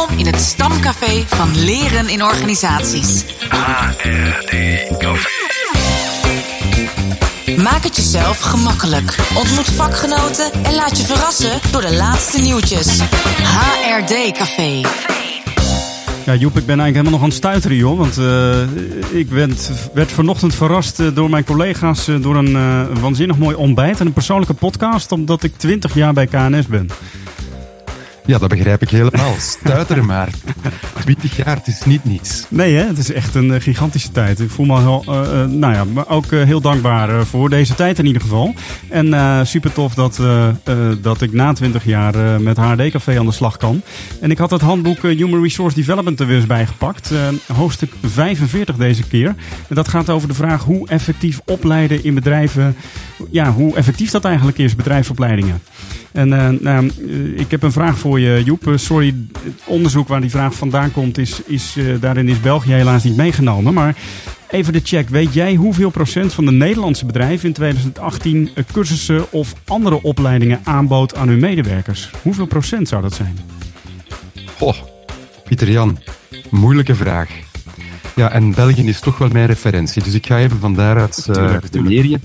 Welkom in het stamcafé van Leren in Organisaties. HRD Café. Maak het jezelf gemakkelijk. Ontmoet vakgenoten en laat je verrassen door de laatste nieuwtjes. HRD Café. Ja, Joep, ik ben eigenlijk helemaal nog aan het stuiteren, joh. Want uh, ik werd, werd vanochtend verrast uh, door mijn collega's uh, door een waanzinnig mooi ontbijt en een persoonlijke podcast, omdat ik 20 jaar bij KNS ben. Ja, dat begrijp ik helemaal. Stuiteren maar. 20 jaar, het is niet niets. Nee, hè? het is echt een uh, gigantische tijd. Ik voel me heel, uh, uh, nou ja, maar ook heel dankbaar voor deze tijd in ieder geval. En super tof dat, dat ik na 20 jaar met HRD Café aan de slag kan. En ik had het handboek Human Resource Development er weer eens bijgepakt. hoofdstuk 45 deze keer. En dat gaat over de vraag hoe effectief opleiden in bedrijven. Ja, hoe effectief dat eigenlijk is, bedrijfsopleidingen. En nou, ik heb een vraag voor je, Joep. sorry, het onderzoek waar die vraag vandaan komt, is, is, uh, daarin is België helaas niet meegenomen. Maar even de check. Weet jij hoeveel procent van de Nederlandse bedrijven in 2018 cursussen of andere opleidingen aanbood aan hun medewerkers? Hoeveel procent zou dat zijn? Oh, Pieter Jan, moeilijke vraag. Ja, en België is toch wel mijn referentie. Dus ik ga even van daaruit uh, je.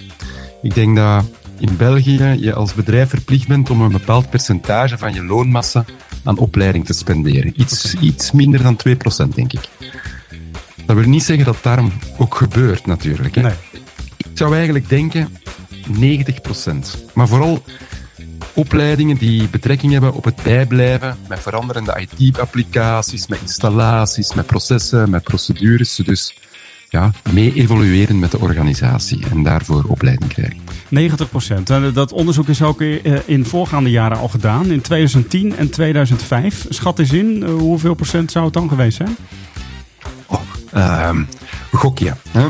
Ik denk dat in België je als bedrijf verplicht bent om een bepaald percentage van je loonmassa aan opleiding te spenderen. Iets, iets minder dan 2%, denk ik. Dat wil niet zeggen dat daarom ook gebeurt, natuurlijk. Hè? Nee. Ik zou eigenlijk denken 90%. Maar vooral opleidingen die betrekking hebben op het bijblijven met veranderende IT-applicaties, met installaties, met processen, met procedures. Dus ja, mee evolueren met de organisatie en daarvoor opleiding krijgen. 90 procent. Dat onderzoek is ook in voorgaande jaren al gedaan. In 2010 en 2005. Schat eens in, eh, hoeveel procent zou het dan geweest zijn? Oh, uh, gokje. Hè?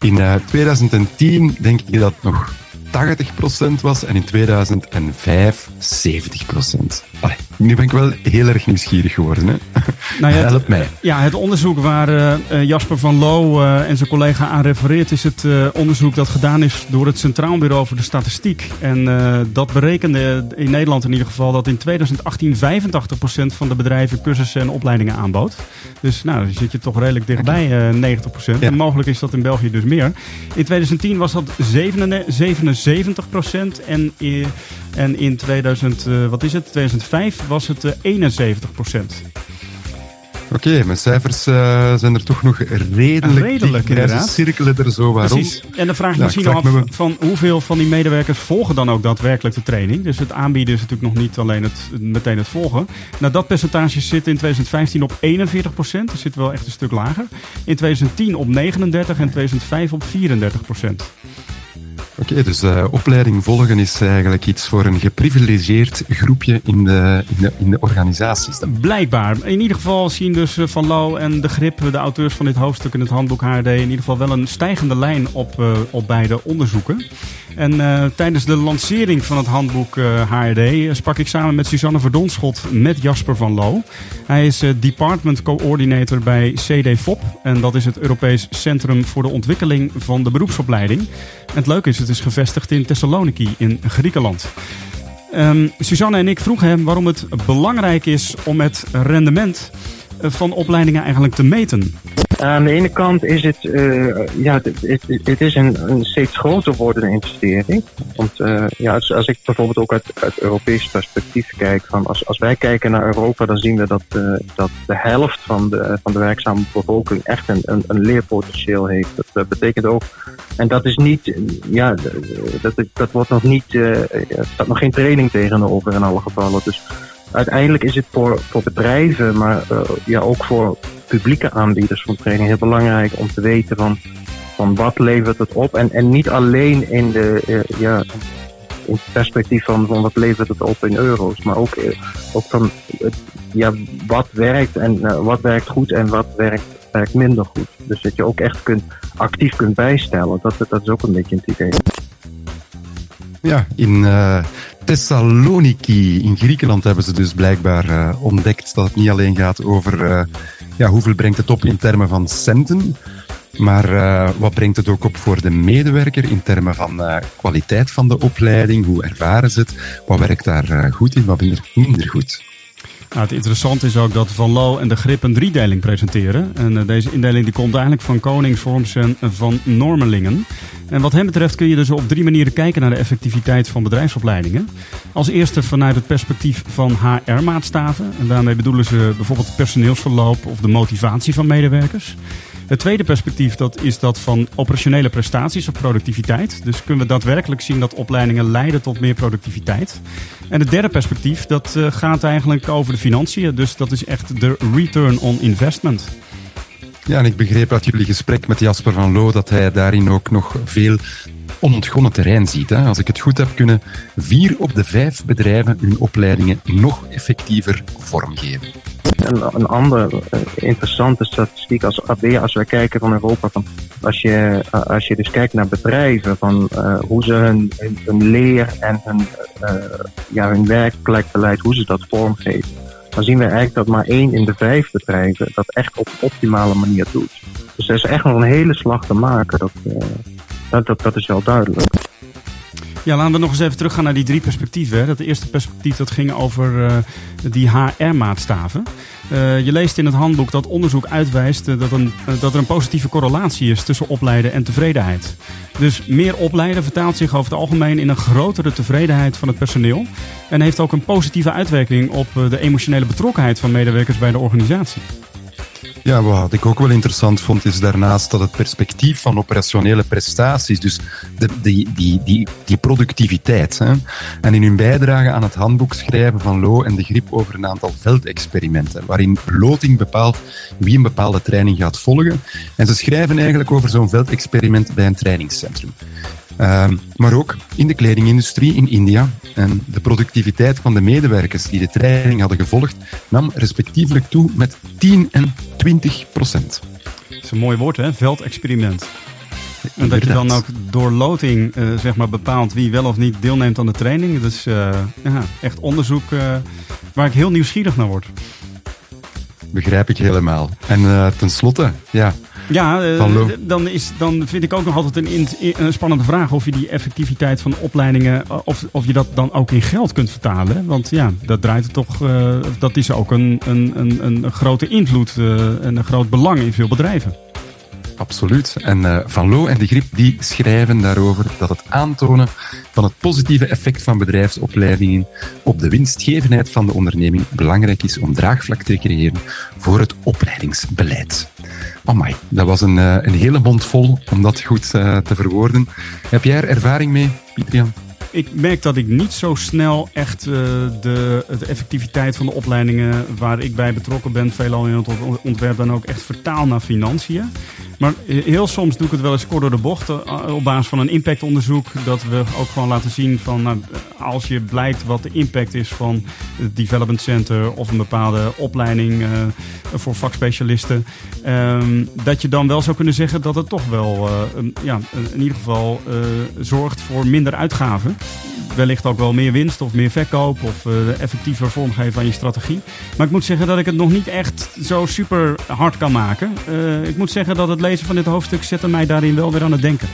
In uh, eh, 2010 denk ik dat het nog 80% was en in 2005 70%. Allee, nu ben ik wel heel erg nieuwsgierig geworden. Hè? Nou ja, Help mij. Ja, het onderzoek waar uh, Jasper van Loo uh, en zijn collega aan refereert... is het uh, onderzoek dat gedaan is door het Centraal Bureau voor de Statistiek. En dat berekende in Nederland in ieder geval... dat in 2018 85% van de bedrijven cursussen en opleidingen aanbood. Dus nou, dan zit je toch redelijk dichtbij, 90%. Ja. En mogelijk is dat in België dus meer. In 2010 was dat 77 procent. En, en in 2000, uh, wat is het? 2005 was het uh, 71 procent. Oké, okay, mijn cijfers uh, zijn er toch nog redelijk, redelijk. Ze cirkelen er zo waarom. Precies. En de vraag ja, misschien af me... van hoeveel van die medewerkers volgen dan ook daadwerkelijk de training. Dus het aanbieden is natuurlijk nog niet alleen het, meteen het volgen. Nou, dat percentage zit in 2015 op 41 procent. Dat zit wel echt een stuk lager. In 2010 op 39 en 2005 op 34 procent. Oké, dus uh, opleiding volgen is eigenlijk iets voor een geprivilegeerd groepje in de, in de, organisaties. Blijkbaar. In ieder geval zien dus eh, Van Loo en De Grip, de auteurs van dit hoofdstuk in het handboek HRD, in ieder geval wel een stijgende lijn op, uh, op beide onderzoeken. En tijdens de lancering van het handboek HRD sprak ik samen met Suzanne Verdonschot met Jasper van Loo. Hij is Department Coordinator bij CDFOP. En dat is het Europees Centrum voor de Ontwikkeling van de Beroepsopleiding. Het leuke is, het is gevestigd in Thessaloniki in Griekenland. Um, Suzanne en ik vroegen hem waarom het belangrijk is om het rendement van opleidingen eigenlijk te meten. Aan de ene kant is het, uh, ja, het, het, is een, een, steeds groter wordende investering. Want uh, ja, als, ik bijvoorbeeld ook uit, Europees perspectief kijk, van als, als wij kijken naar Europa, dan zien we dat, dat de helft van de, van de werkzame bevolking echt een, een, een leerpotentieel heeft. Dat betekent ook, en dat is niet, ja, dat, dat wordt nog niet, er staat nog geen training tegenover in alle gevallen. Dus uiteindelijk is het voor, voor bedrijven, maar uh, ja, ook voor publieke aanbieders van training heel belangrijk om te weten van, van wat levert het op. En, en niet alleen in de uh, ja, in het perspectief van, van wat levert het op in euro's, maar ook, uh, ook van ja, wat werkt en wat werkt goed en wat werkt, werkt minder goed. Dus dat je ook echt kunt, actief kunt bijstellen. Dat, dat is ook een beetje het idee. Ja, in Thessaloniki in Griekenland hebben ze dus blijkbaar uh, ontdekt dat het niet alleen gaat over uh, ja, hoeveel brengt het op in termen van centen, maar uh, wat brengt het ook op voor de medewerker in termen van kwaliteit van de opleiding, hoe ervaren ze het, wat werkt daar goed in, wat minder, goed. Nou, het interessante is ook dat Van Loo en de Grip een driedeling presenteren. En deze indeling die komt eigenlijk van Koningsvorms en van Normelingen. En wat hem betreft kun je dus op drie manieren kijken naar de effectiviteit van bedrijfsopleidingen. Als eerste vanuit het perspectief van HR-maatstaven. En daarmee bedoelen ze bijvoorbeeld het personeelsverloop of de motivatie van medewerkers. Het tweede perspectief dat is dat van operationele prestaties of productiviteit. Dus kunnen we daadwerkelijk zien dat opleidingen leiden tot meer productiviteit. En het derde perspectief dat uh, gaat eigenlijk over de financiën. Dus dat is echt de return on investment. Ja, en ik begreep uit jullie gesprek met Jasper van Loo dat hij daarin ook nog veel onontgonnen terrein ziet. Hè. Als ik het goed heb, kunnen vier op de vijf bedrijven hun opleidingen nog effectiever vormgeven. Een, een andere uh, interessante statistiek als weer als wij kijken van Europa, van als, je, uh, als je dus kijkt naar bedrijven, van uh, hoe ze hun, hun, hun, leer en hun, ja, hun werkplekbeleid, hoe ze dat vormgeven dan zien we eigenlijk dat maar één in de vijf bedrijven dat echt op optimale manier doet. Dus er is echt nog een hele slag te maken. Dat, uh, dat, dat, dat is wel duidelijk. Ja, laten we nog eens even teruggaan naar die drie perspectieven. Dat eerste perspectief dat ging over uh, die HR-maatstaven. Uh, je leest in het handboek dat onderzoek uitwijst uh, dat, een, dat er een positieve correlatie is tussen opleiden en tevredenheid. Dus meer opleiden vertaalt zich over het algemeen in een grotere tevredenheid van het personeel. En heeft ook een positieve uitwerking op de emotionele betrokkenheid van medewerkers bij de organisatie. Ja, wat ik ook wel interessant vond, is daarnaast dat het perspectief van operationele prestaties, dus de, die, die, die, die productiviteit, hè, en in hun bijdrage aan het handboek schrijven van Lo en de Grip over een aantal veldexperimenten, waarin loting bepaalt wie een bepaalde training gaat volgen. En ze schrijven eigenlijk over zo'n veldexperiment bij een trainingscentrum. Uh, maar ook in de kledingindustrie in India. En de productiviteit van de medewerkers die de training hadden gevolgd nam respectievelijk toe met 10 en 20 procent. Dat is een mooi woord, hè? Veldexperiment. En dat je dan ook door loting uh, zeg maar bepaalt wie wel of niet deelneemt aan de training. Dat is uh, ja, echt onderzoek uh, waar ik heel nieuwsgierig naar word. Begrijp ik helemaal. En tenslotte, ja, ja, uh, dan, is, dan vind ik ook nog altijd een, een, spannende vraag of je die effectiviteit van opleidingen, of, of je dat dan ook in geld kunt vertalen. Want ja, dat draait er toch, uh, dat is ook een, een, een, een grote invloed uh, en een groot belang in veel bedrijven. Absoluut. En uh, Van Loo en de Grip die schrijven daarover dat het aantonen van het positieve effect van bedrijfsopleidingen op de winstgevendheid van de onderneming belangrijk is om draagvlak te creëren voor het opleidingsbeleid. Amai, dat was een, uh, een hele mond vol om dat goed uh, te verwoorden. Heb jij er ervaring mee, Pietrian? ik merk dat ik niet zo snel echt uh, de, de, effectiviteit van de opleidingen waar ik bij betrokken ben, veelal in het ontwerp, dan ook echt vertaal naar financiën. Maar heel soms doe ik het wel eens kort door de bocht uh, op basis van een impactonderzoek. Dat we ook gewoon laten zien van nou, als je blijkt wat de impact is van het development center of een bepaalde opleiding uh, voor vakspecialisten. Um, dat je dan wel zou kunnen zeggen dat het toch wel ja, in ieder geval zorgt voor minder uitgaven wellicht ook wel meer winst of meer verkoop of effectiever vormgeven aan je strategie. Maar ik moet zeggen dat ik het nog niet echt zo super hard kan maken. Ik moet zeggen dat het lezen van dit hoofdstuk zette mij daarin wel weer aan het denken.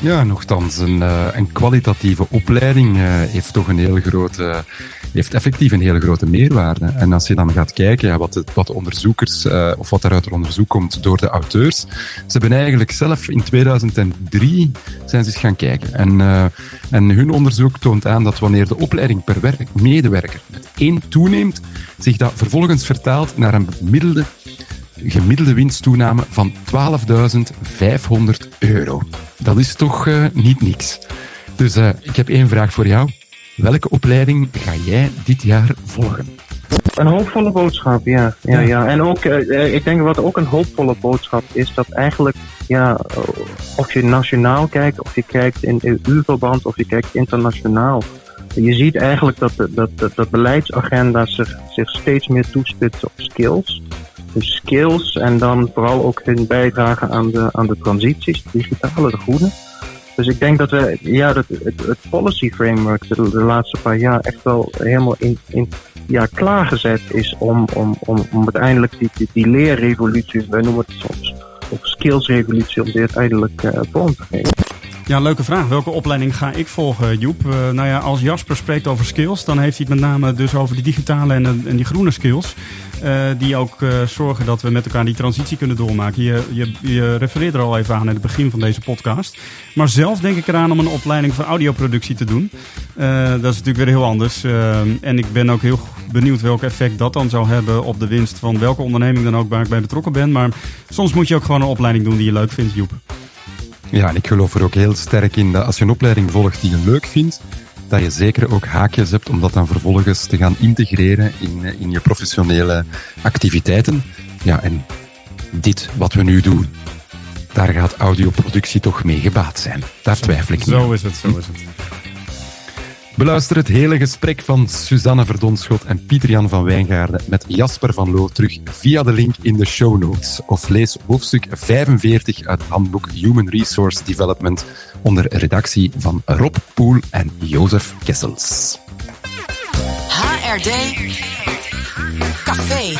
Ja, nogthans, een, uh, een kwalitatieve opleiding heeft toch een heel grote heeft effectief een hele grote meerwaarde. En als je dan gaat kijken wat, de, wat de onderzoekers, uh, of wat er uit het onderzoek komt door de auteurs, ze hebben eigenlijk zelf in 2003 zijn ze eens gaan kijken. En, en hun onderzoek toont aan dat wanneer de opleiding per werk, medewerker met één toeneemt, zich dat vervolgens vertaalt naar een gemiddelde gemiddelde winsttoename van 12.500 euro. Dat is toch uh, niet niks. Dus uh, ik heb één vraag voor jou. Welke opleiding ga jij dit jaar volgen? Een hoopvolle boodschap, ja. ja, ja. En ook, uh, ik denk wat ook een hoopvolle boodschap is, dat eigenlijk, ja, of je nationaal kijkt, of je kijkt in EU-verband, of je kijkt internationaal. Je ziet eigenlijk dat de, dat, dat, dat beleidsagenda zich, zich steeds meer toespitst op skills. Dus skills en dan vooral ook hun bijdrage aan de, aan de transities, de digitale, de groene. Dus ik denk dat we ja, dat, het, het policy framework de, de, laatste paar jaar echt wel helemaal in, in, ja, klaargezet is om, om, om, om uiteindelijk die, die, die leerrevolutie, wij noemen het soms, of skillsrevolutie, om die uiteindelijk uh, te geven. Ja, leuke vraag. Welke opleiding ga ik volgen, Joep? Uh, nou ja, als Jasper spreekt over skills, dan heeft hij het met name dus over die digitale en, en die groene skills. Uh, die ook uh, zorgen dat we met elkaar die transitie kunnen doormaken. Je, je, je refereert er al even aan in het begin van deze podcast. Maar zelf denk ik eraan om een opleiding voor audioproductie te doen. dat is natuurlijk weer heel anders. en ik ben ook heel benieuwd welk effect dat dan zou hebben op de winst van welke onderneming dan ook waar ik bij betrokken ben. Maar soms moet je ook gewoon een opleiding doen die je leuk vindt, Joep. Ja, en ik geloof er ook heel sterk in dat als je een opleiding volgt die je leuk vindt, dat je zeker ook haakjes hebt om dat dan vervolgens te gaan integreren in, eh, in je professionele activiteiten. Ja, en dit wat we nu doen, daar gaat audioproductie toch mee gebaat zijn. Daar twijfel ik niet Zo is het, zo is het. Beluister het hele gesprek van Suzanne Verdonschot en Pieter-Jan van Wijngaarden met Jasper van Loo terug via de link in de show notes. Of lees hoofdstuk 45 uit het handboek Human Resource Development onder redactie van Rob Poel en Jozef Kessels. HRD Café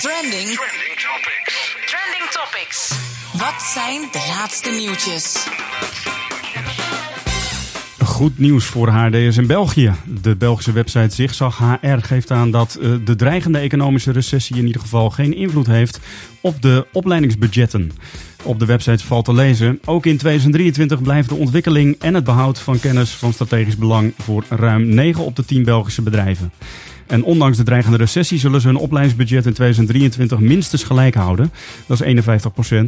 Trending Trending topics. Trending Topics Wat zijn de laatste nieuwtjes? Goed nieuws voor HRD'ers in België. De Belgische website Zigzag HR geeft aan dat uh, de dreigende economische recessie in ieder geval geen invloed heeft op de opleidingsbudgetten. Op de website valt te lezen. Ook in 2023 blijft de ontwikkeling en het behoud van kennis van strategisch belang voor ruim 9 op de 10 Belgische bedrijven. En ondanks de dreigende recessie zullen ze hun opleidingsbudget in 2023 minstens gelijk houden. Dat is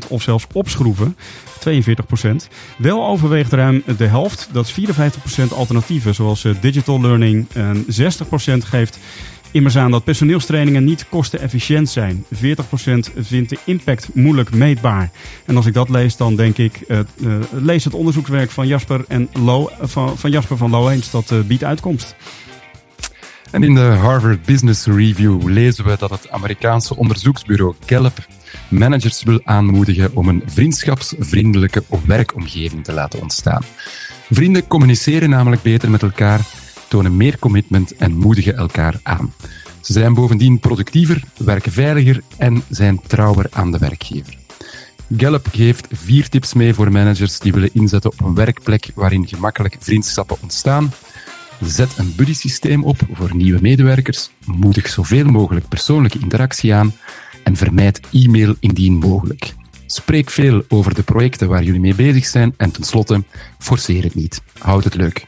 51% of zelfs opschroeven. 42%. Wel overweegt ruim de helft, dat is 54% alternatieven, zoals eh, digital learning. En 60% geeft immers aan dat personeelstrainingen niet kostenefficiënt zijn. 40% vindt de impact moeilijk meetbaar. En als ik dat lees, dan denk ik, uh, uh, lees het onderzoekswerk van Jasper, en Lo, van, van Jasper van eens, dat biedt uitkomst. En in de Harvard Business Review lezen we dat het Amerikaanse onderzoeksbureau Gallup managers wil aanmoedigen om een vriendschapsvriendelijke werkomgeving te laten ontstaan. Vrienden communiceren namelijk beter met elkaar, tonen meer commitment en moedigen elkaar aan. Ze zijn bovendien productiever, werken veiliger en zijn trouwer aan de werkgever. Gallup geeft vier tips mee voor managers die willen inzetten op een werkplek waarin gemakkelijk vriendschappen ontstaan. Zet een buddy-systeem op voor nieuwe medewerkers, moedig zoveel mogelijk persoonlijke interactie aan en vermijd e-mail indien mogelijk. Spreek veel over de projecten waar jullie mee bezig zijn en tenslotte, forceer het niet. Houd het leuk.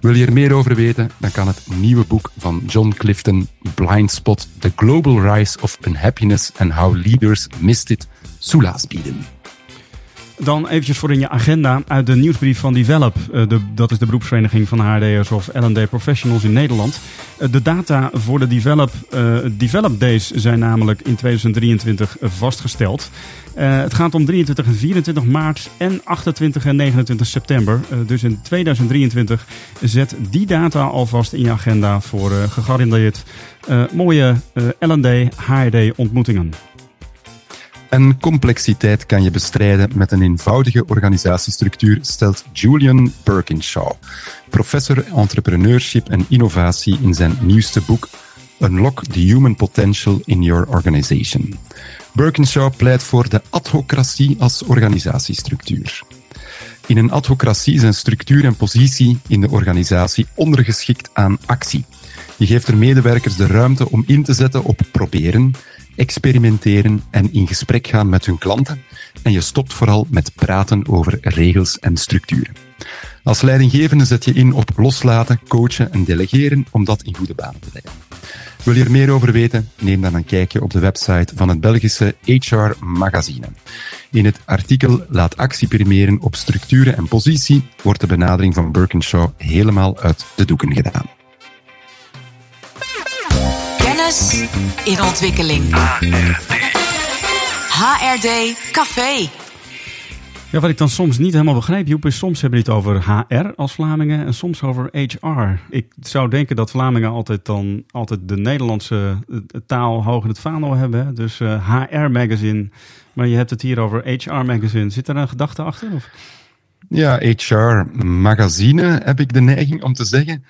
Wil je er meer over weten, dan kan het nieuwe boek van John Clifton, Blind Spot, The Global Rise of Unhappiness and How Leaders Missed It, soelaas bieden. Dan eventjes voor in je agenda uit de nieuwsbrief van Develop. De, dat is de beroepsvereniging van HRD'ers of L&D Professionals in Nederland. De data voor de Develop, uh, Develop Days zijn namelijk in 2023 vastgesteld. Het gaat om 23 en 24 maart en 28 en 29 september. Dus in 2023 zet die data alvast in je agenda voor gegarandeerd mooie L&D HRD ontmoetingen. En complexiteit kan je bestrijden met een eenvoudige organisatiestructuur, stelt Julian Birkinshaw, professor entrepreneurship en innovatie in zijn nieuwste boek Unlock the Human Potential in Your Organization. Birkinshaw pleit voor de adhocratie als organisatiestructuur. In een adhocratie zijn structuur en positie in de organisatie ondergeschikt aan actie. Je geeft er medewerkers de ruimte om in te zetten op proberen, experimenteren en in gesprek gaan met hun klanten. En je stopt vooral met praten over regels en structuren. Als leidinggevende zet je in op loslaten, coachen en delegeren om dat in goede banen te leggen. Wil je er meer over weten? Neem dan een kijkje op de website van het Belgische HR Magazine. In het artikel Laat actie primeren op structuren en positie wordt de benadering van Birkinshaw helemaal uit de doeken gedaan. In ontwikkeling. HRD Café. Ja, wat ik dan soms niet helemaal begrijp, Joep, is soms hebben die het over HR als Vlamingen en soms over HR. Ik zou denken dat Vlamingen altijd dan altijd de Nederlandse taal hoog in het vaandel hebben. Dus uh, HR Magazine. Maar je hebt het hier over HR Magazine. Zit er een gedachte achter? Of? Ja, HR Magazine heb ik de neiging om te zeggen.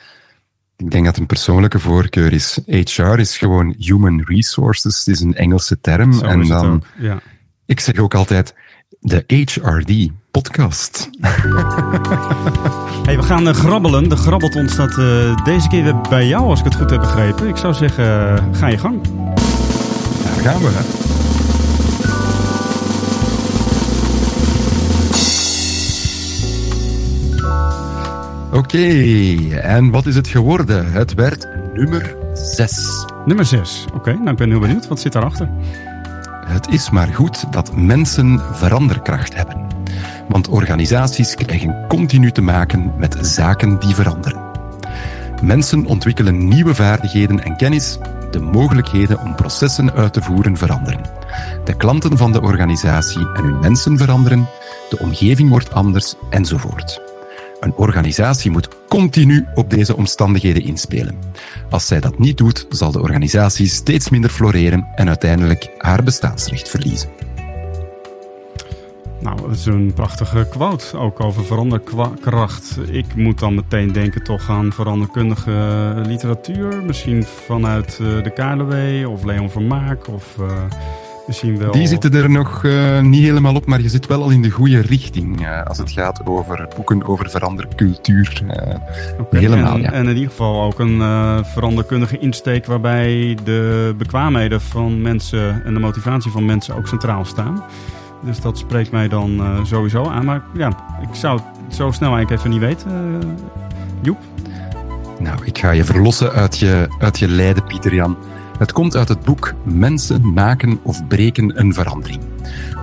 Ik denk dat een persoonlijke voorkeur is. HR is gewoon Human Resources, het is een Engelse term. Zo en dan, ja. ik zeg ook altijd, de HRD podcast. Hey, we gaan eh, grabbelen. De grabbelton staat eh, deze keer weer bij jou, als ik het goed heb begrepen. Ik zou zeggen, eh, ga je gang. Daar gaan we. Hè. Oké, en wat is het geworden? Het werd nummer 6. Nummer 6. Oké, nou ik ben heel benieuwd. Wat zit daarachter? Het is maar goed dat mensen veranderkracht hebben. Want organisaties krijgen continu te maken met zaken die veranderen. Mensen ontwikkelen nieuwe vaardigheden en kennis. De mogelijkheden om processen uit te voeren veranderen. De klanten van de organisatie en hun mensen veranderen. De omgeving wordt anders enzovoort. Een organisatie moet continu op deze omstandigheden inspelen. Als zij dat niet doet, zal de organisatie steeds minder floreren en uiteindelijk haar bestaansrecht verliezen. Nou, het is een prachtige quote, ook over veranderkracht. Ik moet dan meteen denken toch aan veranderkundige literatuur. Misschien vanuit eh, de KLW of Leon Vermaak of uh, misschien wel... Die zitten er nog uh, niet helemaal op, maar je zit wel al in de goede richting uh, als het gaat over boeken over verandercultuur. Okay, helemaal, en, ja. en in ieder geval ook een veranderkundige insteek waarbij de bekwaamheden van mensen en de motivatie van mensen ook centraal staan. Dus dat spreekt mij dan sowieso aan. Maar ja, ik zou het zo snel eigenlijk even niet weten. Joep? Nou, ik ga je verlossen uit je, uit je lijden, Pieter Jan. Het komt uit het boek Mensen maken of breken een verandering.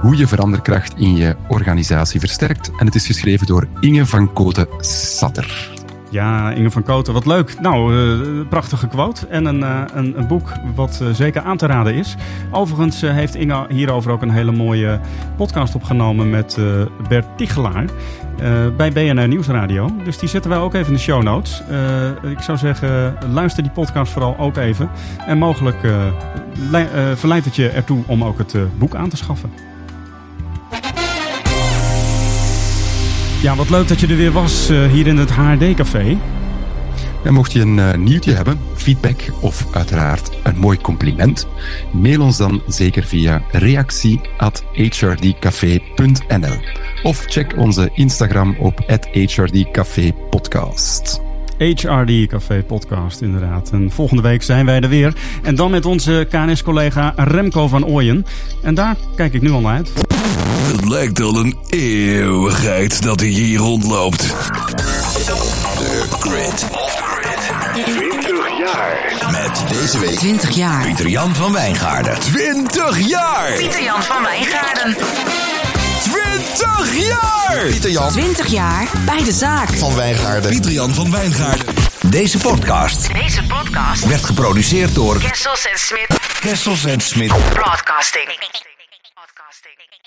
Hoe je veranderkracht in je organisatie versterkt. En het is geschreven door Inge van Koten-Satter. Ja, Inge van Koten, wat leuk. Nou, uh, prachtige quote. En een, uh, een, boek wat uh, zeker aan te raden is. Overigens heeft Inge hierover ook een hele mooie podcast opgenomen met Bert Tichelaar. Bij BNR Nieuwsradio. Dus die zetten wij ook even in de show notes. ik zou zeggen, luister die podcast vooral ook even. En mogelijk verleidt het je ertoe om ook het boek aan te schaffen. Ja, wat leuk dat je er weer was hier in het HRD-café. En mocht je een uh, nieuwtje hebben, feedback of uiteraard een mooi compliment, mail ons dan zeker via reactie.hrdcafé.nl of check onze Instagram op hrdcafépodcast. HRD Café Podcast, inderdaad. En volgende week zijn wij er weer. En dan met onze KNS-collega Remco van Ooyen. En daar kijk ik nu al naar uit. Het lijkt al een eeuwigheid dat hij hier rondloopt. De Grid. 20 jaar. Met deze week 20 jaar. Pieter Jan van Wijngaarden. 20 jaar! Pieter Jan van Wijngaarden. 20 jaar! Pieter Jan 20 jaar bij de zaak. van Wijngaarden. Pieter Jan van Wijngaarden. Deze podcast Deze podcast. werd geproduceerd door Kessels en Smit Kessels en Smit. Broadcasting. Broadcasting.